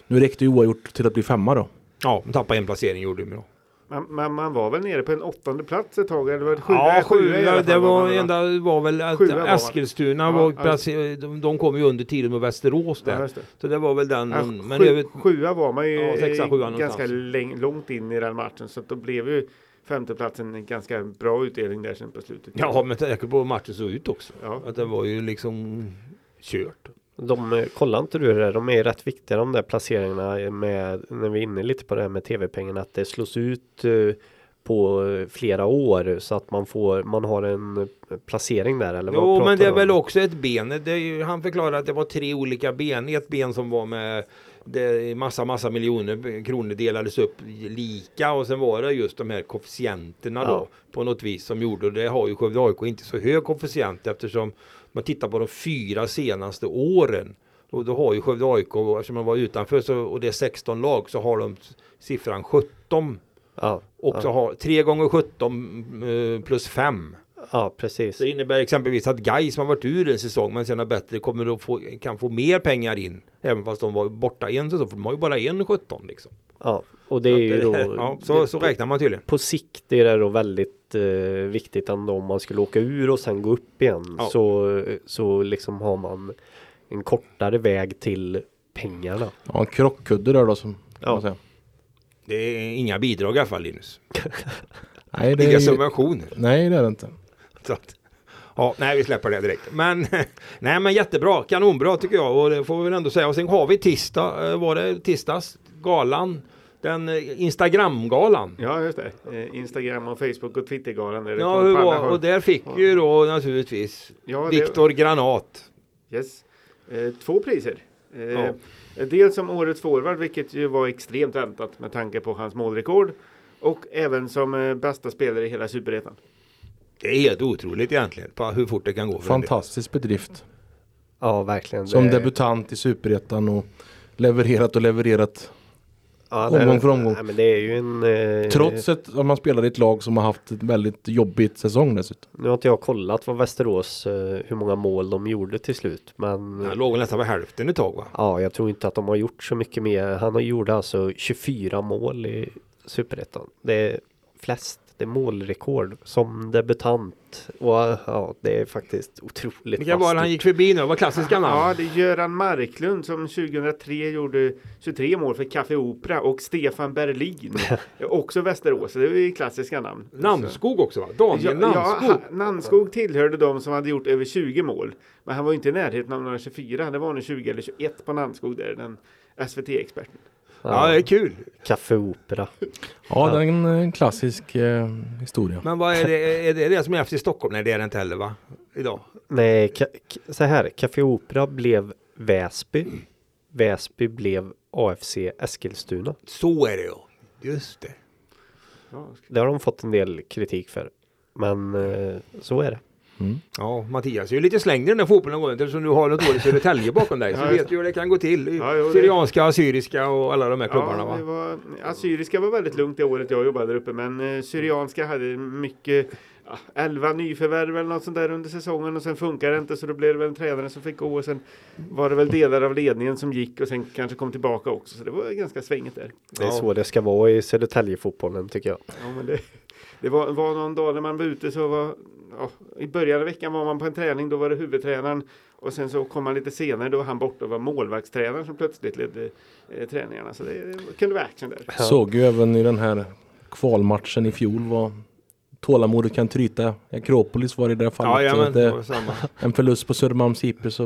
nu räckte ju oavgjort till att bli femma då. Ja, de tappade en placering gjorde de då. Man, man, man var väl nere på en åttonde plats ett tag? Eller var det sjua, Ja, sjua i alla sju, det var, man, va? enda var väl att Sjua var. Eskilstuna var ja. placer- de, de kom ju under tiden med Västerås där. Ja, det. så det var väl den. Ja, men sju, vet, sjua var man ju Ja, sexa, sjua ganska läng, långt in i den matchen. Så att då blev ju femteplatsen en ganska bra utdelning där sen på slutet. ja, men tänk på hur matchen såg ut också. Ja. Att det var ju liksom kört. De, eh, kollar inte du det? De är rätt viktiga de där placeringarna med, när vi är inne lite på det här med tv-pengarna, att det slås ut eh, på eh, flera år så att man får, man har en placering där eller vad Jo, men det är väl också ett ben. Ju, han förklarade att det var tre olika ben. Ett ben som var med det, massa, massa miljoner kronor delades upp lika och sen var det just de här koefficienterna Ja. då på något vis som gjorde och det har ju Skövde AIK inte så hög koefficient eftersom man tittar på de fyra senaste åren Och då har ju Skövde AIK, eftersom man var utanför så, och det är 16 lag så har de siffran 17. Ja, Och ja, så har 3 gånger 17 eh, plus 5. ja precis. Det innebär exempelvis att Gais som har varit ur en säsong men sen har bättre kommer att få, kan få mer pengar in. Även fast de var borta en säsong för de har ju bara en 17 liksom. Ja, och det är ju då ja, så, så räknar man tydligen. på sikt är det då väldigt eh, viktigt ändå om man skulle åka ur och sen gå upp igen Ja. så, så liksom har man en kortare väg till pengarna. Ja, en krockkudde där då som Ja. man säga. Det är inga bidrag i alla fall Linus. Nej, det är Inga ju... subventioner. Nej, det är det inte. Så att, ja, nej, vi släpper det direkt. Men, nej, men jättebra, kanonbra tycker jag och det får vi väl ändå säga. Och sen har vi tisdag, eh, var det tisdags, galan, den eh, Instagram-galan. Ja, just det. Eh, Instagram och Facebook och Twittergalan. Ja, hur var, och där fick ju då naturligtvis Ja, det- Viktor Granat. Yes. Eh, två priser. Eh, Ja. Dels som årets forward, vilket ju var extremt väntat med tanke på hans målrekord. Och även som eh, bästa spelare i hela Superettan. Det är helt otroligt egentligen på hur fort det kan gå. Fantastisk bedrift. Ja, verkligen. Som Det- debutant i Superettan och levererat och levererat. Ja, det- omgång för omgång. Nej, men det är ju en... Eh, Trots att man spelar i ett lag som har haft ett väldigt jobbigt säsong dessutom. Nu har inte jag kollat vad Västerås, eh, hur många mål de gjorde till slut. Men Han låg väl nästan på hälften ett tag va? ja, jag tror inte att de har gjort så mycket mer. Han har gjort alltså 24 mål i Superettan. Det är flest. Det är målrekord som debutant. Och ja, det är faktiskt otroligt Vilka var han gick förbi nu? Det var klassiska Ja, namn. det är Göran Marklund som 2003 gjorde 23 mål för Café Opera och Stefan Berlin. också Västerås, det är ju klassiska namn. Namnskog också va? Ja, Daniel ja, Namnskog. ha- Namnskog tillhörde de som hade gjort över 20 mål. Men han var inte i närheten av några 24. Det var nog 20 eller 21 på Namnskog där, den SVT-experten. Ja, det är kul. Café Opera. Ja, det är en eh, klassisk eh, historia. Men vad är det, är det det som är efter i Stockholm? Nej, det är det inte heller va? Idag. Nej, ka- så här. Café Opera blev Väsby. Väsby blev AFC Eskilstuna. Så är det ja. Just det. Det har de fått en del kritik för. Men eh, så är det. Ja, Mattias är ju lite slängd i den där fotbollen går eftersom du har något år i Södertälje bakom dig. Så Ja, just vet du hur det kan gå till. Ja, jo, Syrianska, assyriska och alla de här klubbarna Ja, va? det var, assyriska var väldigt lugnt det året jag jobbade där uppe men eh, Syrianska hade mycket ja, 11 nyförvärv eller något sånt där under säsongen och sen funkar det inte så då blev det väl en tränare som fick gå och sen var det väl delar av ledningen som gick och sen kanske kom tillbaka också så det var ganska svängigt där. Det är Ja. så det ska vara i Södertälje-fotbollen tycker jag. Ja, men det, det var, var någon dag när man var ute så var ja, i början av veckan var man på en träning då var det huvudtränaren och sen så kom man lite senare då var han borta och var målvaktstränaren som plötsligt ledde eh, träningarna så det, det kunde vara action där. Såg ju även i den här kvalmatchen i fjol vad tålamodet kan tryta. Akropolis var i det fallet. Ja, ja så men att det det, var samma. en förlust på Södermalms IP så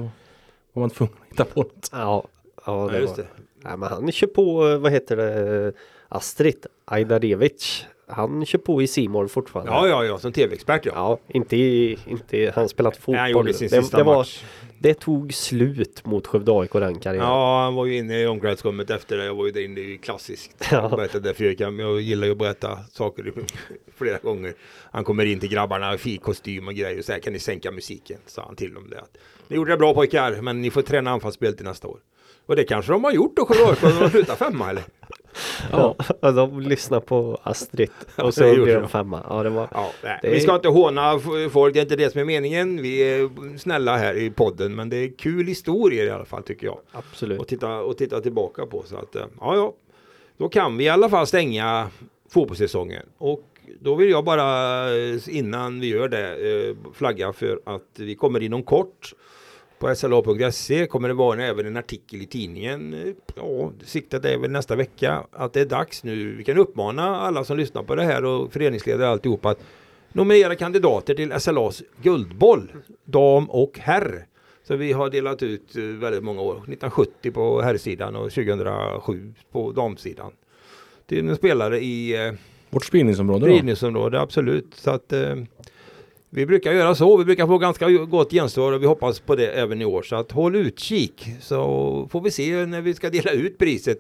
var man tvungen att hitta på något. Ja, ja, det Ja, just var. det. Nej, men han kör på, eh, vad heter det, Astrid Ajdarevic. Han kör på i Simor fortfarande. Ja, ja, ja, som tv-expert ja. Ja, inte, inte han spelat fotboll. Nej, han gjorde sin det, sista det, var, match. det tog slut mot Skövde AIK den karriären. Ja, han var ju inne i omklädningsrummet efter det. Jag var ju där inne i klassiskt. Ja. Jag berättade för Erik. Jag gillar ju att berätta saker flera gånger. Han kommer in till grabbarna i fikkostym och grejer och säger kan ni sänka musiken? Sa han till dem det. Att, ni gjorde det bra pojkar, men ni får träna anfallsspel till nästa år. Och det kanske de har gjort då, Skövde AIK, när de slutar femma eller? Ja, de lyssnar på Astrid och så det blir de femma. Ja, det var... Ja. Det Vi är- ska inte håna folk, det är inte det som är meningen. Vi är snälla här i podden, men det är kul historier i alla fall tycker jag. Absolut. och titta, och titta tillbaka på. Så att, eh, ja, ja, då kan vi i alla fall stänga fotbollssäsongen. Och då vill jag bara eh, innan vi gör det eh, flagga för att vi kommer inom kort på sla.se kommer det vara även en artikel i tidningen. Ja, siktet är väl nästa vecka att det är dags nu. Vi kan uppmana alla som lyssnar på det här och föreningsledare och alltihopa att nominera kandidater till SLAs guldboll, dam och herr. Så vi har delat ut eh, väldigt många år. 1970 på herrsidan och 2007 på damsidan. Till en spelare i eh, Vårt spridningsområde spridningsområde, absolut. Så att eh, vi brukar göra så. Vi brukar få ganska gott gensvar och vi hoppas på det även i år. Så att håll utkik så får vi se när vi ska dela ut priset.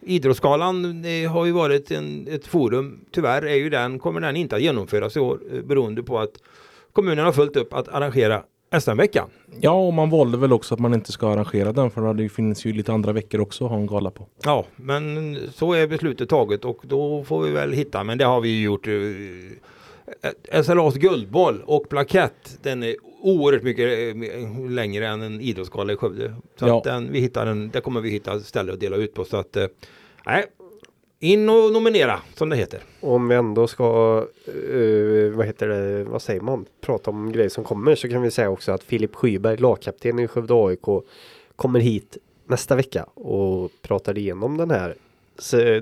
Idrottsgalan det har ju varit en, ett forum. Tyvärr är ju den, kommer den inte att genomföras i år eh, beroende på att kommunen har fullt upp att arrangera SM-veckan. Ja, och man valde väl också att man inte ska arrangera den för det finns ju lite andra veckor också att ha en gala på. Ja, men så är beslutet taget och då får vi väl hitta, men det har vi ju gjort. SLAs guldboll och plakett, den är oerhört mycket eh, längre än en idrottsgala i Skövde. Så Ja. att den, vi hittar en, där kommer vi hitta ställe att dela ut på. Så att, eh, nej, in och nominera som det heter. Om vi ändå ska, eh, vad heter det, vad säger man, prata om grejer som kommer så kan vi säga också att Filip Skyberg, lagkapten i Skövde AIK, kommer hit nästa vecka och pratar igenom den här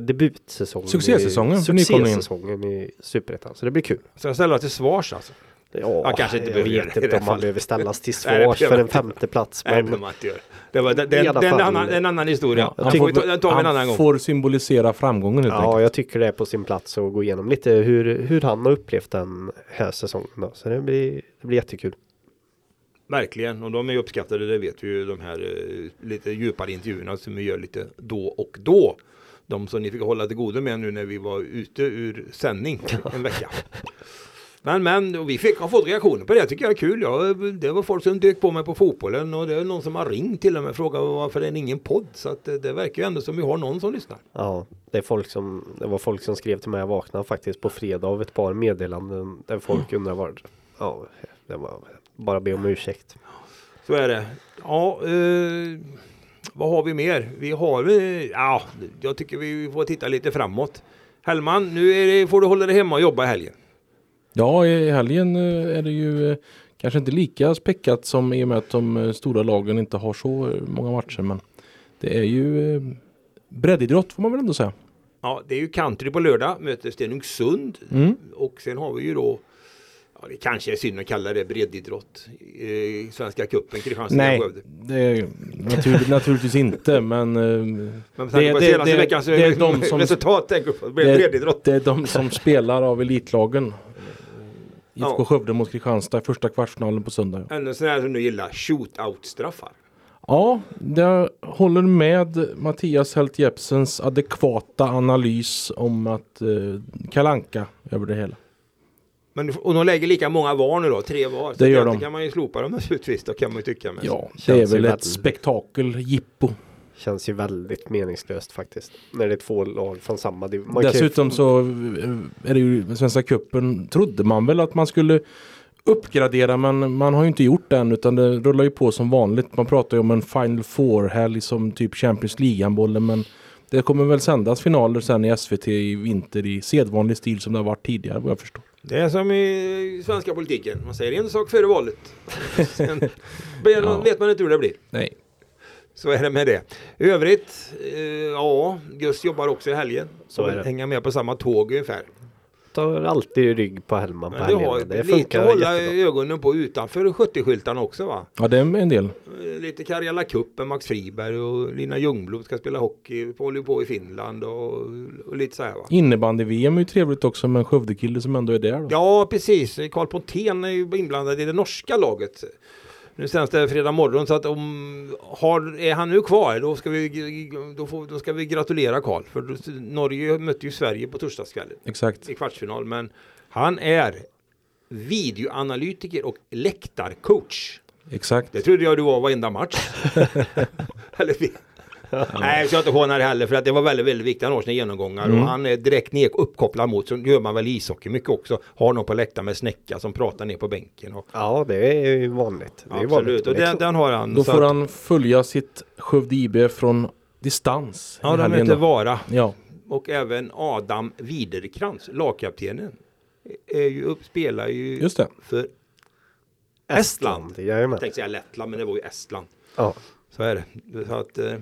debutsäsongen. Succésäsongen i, för nykomlingen. Succésäsongen i Superettan. Så det blir kul. Så jag ställer till svars alltså. Ja, kanske inte jag behöver vet det i inte det om man behöver ställas till det svars för en man inte. femte plats. Nej, det Men inte göra. Det var, det, det, alla det är en annan, en annan historia. Ja, tycker- får vi ta, annan Han gång. får symbolisera framgången helt ja, enkelt. jag tycker det är på sin plats att gå igenom lite hur, hur han har upplevt den här säsongen. Då. Så det blir, det blir jättekul. Verkligen, och de är uppskattade, det vet vi ju, de här eh, lite djupare intervjuerna som vi gör lite då och då. De som ni fick hålla till godo med nu när vi var ute ur sändning en vecka. Men, men och vi fick ha fått reaktioner på det, tycker jag är kul. Ja, det var folk som dök på mig på fotbollen och det är någon som har ringt till och med och frågat varför det är ingen podd. Så att det, det verkar ju ändå som vi har någon som lyssnar. Ja, det, är folk som, det var folk som skrev till mig, jag vaknade faktiskt på fredag av ett par meddelanden där folk undrar var, ja, det var bara be om ursäkt. Så är det. Ja, eh, vad har vi mer? Vi har, eh, ja, jag tycker vi får titta lite framåt. Hellman, nu det, får du hålla dig hemma och jobba i helgen. Ja, i helgen eh, är det ju eh, kanske inte lika späckat som i och med att de stora lagen inte har så många matcher. Men det är ju breddidrott får man väl ändå säga. Ja, det är ju country på lördag, möter Stenungsund. Mm. Och sen har vi ju då, ja, det kanske är synd att kalla det breddidrott, eh, Svenska cupen, Kristianstad Nej, det är naturligt, naturligtvis inte. Men eh, Men Det- det- det- veckans det är de som- resultat, tänker på breddidrott. det är de som spelar av elitlagen. IFK Ja. Skövde mot Kristianstad i första kvartsfinalen på söndag. En sån här som du gillar, shootout-straffar. Ja, jag håller med Mattias Helt Jepsens adekvata analys om att eh, kalanka över det hela. Men, och de lägger lika många var nu då, tre var. Så Det gör de. kan man ju slopa dem naturligtvis, då kan man ju tycka. Men Ja, det är väl ett väldigt- spektakel, jippo. Känns ju väldigt meningslöst faktiskt. När det är två lag från samma div- man kan ju- Dessutom så eh, är det ju Svenska Cupen trodde man väl att man skulle uppgradera men man har ju inte gjort det än utan det rullar ju på som vanligt. Man pratar ju om en Final Four-helg som typ Champions League-bollen men det kommer väl sändas finaler sen i SVT i vinter i sedvanlig stil som det har varit tidigare vad jag förstår. Det är som i svenska politiken. Man säger en sak före valet. Sen Ja. vet man inte hur det blir. Nej. Så är det med det. I övrigt, eh, ja, Gus jobbar också i helgen. Så Så är det. hänga med på samma tåg ungefär. Tar alltid rygg på Hellman på Men du har helgerna. Det lite funkar att hålla jättebra. ögonen på utanför 70-skyltarna också va? Ja det är en del. Eh, Lite Karjala Cup med Max Friberg och Lina Ljungblom ska spela hockey, håller på i Finland och, och lite så här va. Innebandy-VM är ju trevligt också med en Skövdekille som ändå är där. Då. Ja, precis. Karl Pontén är ju inblandad i det norska laget. Nu sänds det fredag morgon så att om har, är han nu kvar då ska vi, då får, då ska vi gratulera Karl. För då- Norge mötte ju Sverige på torsdagskvällen Exakt. i kvartsfinal. Men han är videoanalytiker och läktarcoach. Exakt. Det trodde jag du var varenda match. Eller, Nej, så jag inte hånar det heller för att det var väldigt, väldigt viktigt. Han har sina genomgångar Mm. och han är direkt ner, uppkopplad mot, så gör man väl i ishockey mycket också. Har någon på läktaren med snäcka som pratar ner på bänken. Och, Ja, det är ju vanligt. Det är ju vanligt. absolut, och Det den, den har han. Då Så får att- han följa sitt Skövde IB från distans. Ja, i de heter. Vara. Ja, Och även Adam Widerkrantz, lagkaptenen. Är ju upp, spelar ju just det. för Estland. Jajamän. Jag tänkte säga Lettland, men det var ju Estland. Ja. Så är det. Så att, eh,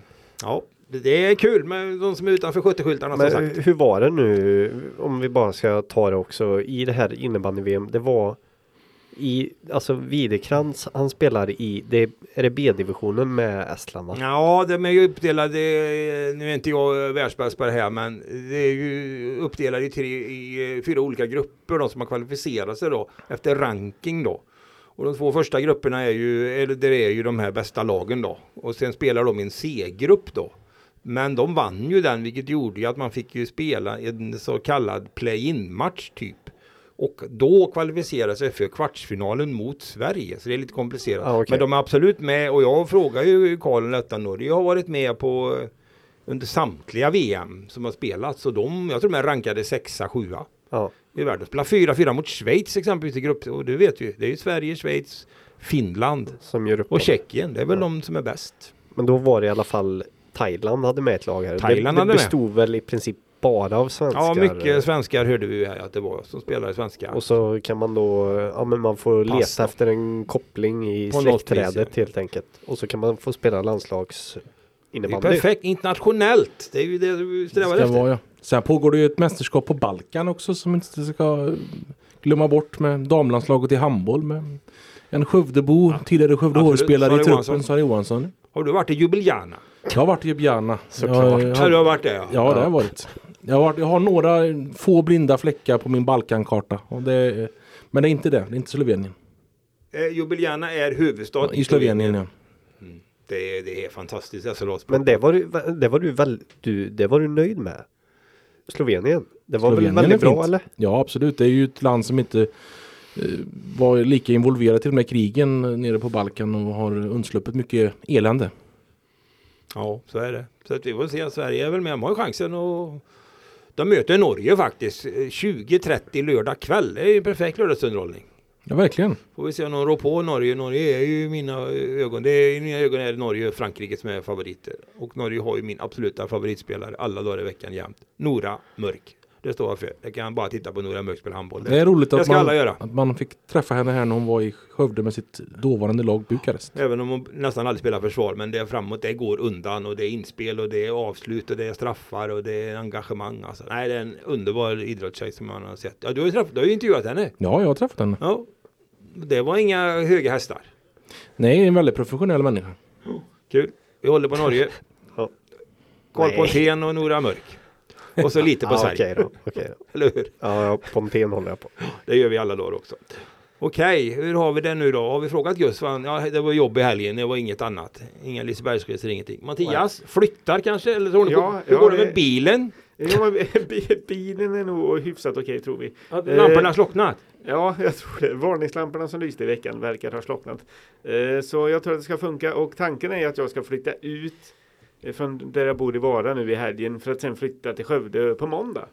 ja, det- är kul med de som är utanför 70-skyltarna som sagt. hur var det nu om vi bara ska ta det också i det här innebandy-VM? Det var i, alltså Widerkrantz, han spelar i, det, är det B-divisionen med Estland va? Ja, de är ju uppdelade, nu är inte jag världsbäst på det här, men det är ju uppdelade i, tre, i fyra olika grupper de som har kvalificerat sig då efter ranking då. Och de två första grupperna är ju, eller det är ju de här bästa lagen då. Och sen spelar de i en C-grupp då. Men de vann ju den, vilket gjorde ju att man fick ju spela en så kallad play-in match typ. Och då kvalificerar sig för kvartsfinalen mot Sverige. Så det är lite komplicerat. Ah, okej. Men de är absolut med och jag frågar ju Karl om detta. Norge har varit med på under samtliga VM som har spelats. Så de, jag tror de är rankade sexa, sjua Ja. I världen. Spela 4-4 mot Schweiz exempelvis i grupp. Och du vet ju, det är ju Sverige, Schweiz, Finland Som gör upp och. Tjeckien. Det är väl de som är bäst. Men då var det i alla fall Thailand hade med ett lag här. Thailand det, hade det med. bestod väl i princip bara av svenskar. Ja, mycket svenskar hörde vi här att det var som spelade svenska. Och så kan man då, ja men man får Pass leta efter en koppling i På släktträdet vis, ja. helt enkelt. Och så kan man få spela landslags det är innebandy. perfekt internationellt. Det är ju det du strävar Ska efter. vara, ja. Sen pågår det ju ett mästerskap på Balkan också som inte ska glömma bort med damlandslaget i handboll med en Skövdebo, tidigare Skövde absolut. HV-spelare i truppen, Johansson. Sara Johansson. Har du varit i Ljubljana? Jag har varit i Ljubljana. Såklart. Jag, Ja, du har varit det ja. ja, det har jag varit. Jag har, varit, jag har några få blinda fläckar på min Balkankarta. Och det, men det är inte det, det är inte Slovenien. Eh, Ljubljana är huvudstad I Slovenien ja. Det, är- det är fantastiskt lagsport. Men det var du, det var du väl, du, det var du nöjd med? Slovenien? Det var Slovenien väl är väldigt bra fint. eller? Ja absolut, det är ju ett land som inte eh, var lika involverat i de här krigen nere på Balkan och har undsluppit mycket elände. Ja, så är det. Så att vi får se. Sverige är väl med. De har ju chansen och de möter Norge faktiskt. Eh, 20.30 lördag kväll. Det är ju perfekt lördagsunderhållning. Ja verkligen. Får vi se om de rår på Norge. Norge är ju i mina ögon. Det är, I mina ögon är det Norge och Frankrike som är favoriter. Och Norge har ju min absoluta favoritspelare alla dagar i veckan jämt. Nora Mörk. Det står jag för. Jag kan bara titta på Nora Mörk spela handboll. Det är roligt att man, att man fick träffa henne här när hon var i Skövde med sitt dåvarande lag Bukarest. Även om hon nästan aldrig spelar försvar. Men det är framåt, det går undan och det är inspel och det är avslut och det är straffar och det är engagemang. Alltså. Nej, det är en underbar idrottstjej som man har sett. Ja, du har ju, träffat, du har ju intervjuat henne. Ja, jag har träffat henne. Ja. Det var inga höga hästar. Nej, en väldigt professionell människa. Kul. Vi håller på Norge. Karl. Pontén och Nora Mörk. Och så lite på Ja, Sverige. okej då. okej då. Eller hur? Ja, ja, Pontén håller jag på. Det gör vi alla dagar också. Okej, hur har vi det nu då? Har vi frågat Gus? Ja, det var jobb i helgen, det var inget annat. Inga Lisebergsresor, ingenting. Mattias, flyttar kanske? Eller tror ni på, Ja, hur ja, går det med bilen? Ja, bilen är nog hyfsat okej tror vi. Har lamporna Eh, slocknat? Ja, jag tror det. Varningslamporna som lyste i veckan verkar ha slocknat. Eh, Så jag tror att det ska funka och tanken är att jag ska flytta ut eh, från där jag bor i Vara nu i helgen för att sen flytta till Skövde på måndag.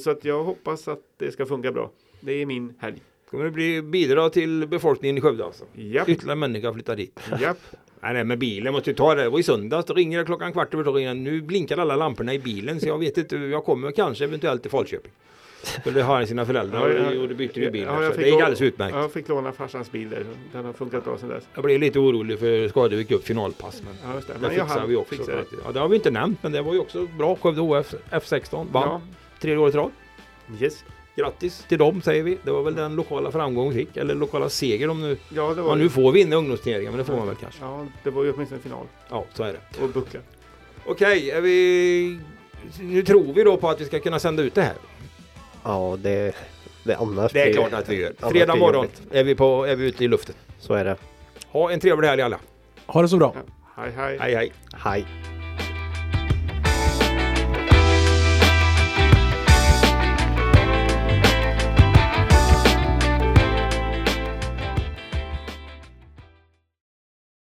Så att jag hoppas att det ska funka bra. Det är min helg. Kommer det bli bidrag till befolkningen i Skövde alltså? Japp, Ytterligare människor flyttar dit. japp. Nej, nej, men bilen måste ju ta det. Det var i söndags, då ringer det klockan kvart över tolv. Nu blinkar alla lamporna i bilen så jag vet inte. Jag kommer kanske eventuellt till Falköping. För det har sina föräldrar Ja, ja. och det bytte ju bilen. Ja, jag det gick alldeles utmärkt. Jag fick låna farsans bil där. Den har funkat bra sedan dess. Jag blev lite orolig för Skadevik upp finalpass. Men Ja, det. det Men jag fixar vi också. det. Ja, det har vi inte nämnt, men det var ju också bra. Skövde HF F16 vann Ja, tredje året i rad. yes. Grattis till dem säger vi. Det var väl den lokala framgång vi fick. Eller lokala seger om nu. Ja, det var Ja, nu får vinna ungdomsturneringen, men det får man väl kanske. Ja, det var ju åtminstone final. Ja, så är det. Och buckla. Okej, är vi... Nu tror vi då på att vi ska kunna sända ut det här. Ja, det, det annars Det är klart att vi gör. Fredag morgon är vi, på, är vi ute i luften. Så är det. Ha en trevlig helg alla. Ha det så bra. Hej, hej. Hej hej. Hej.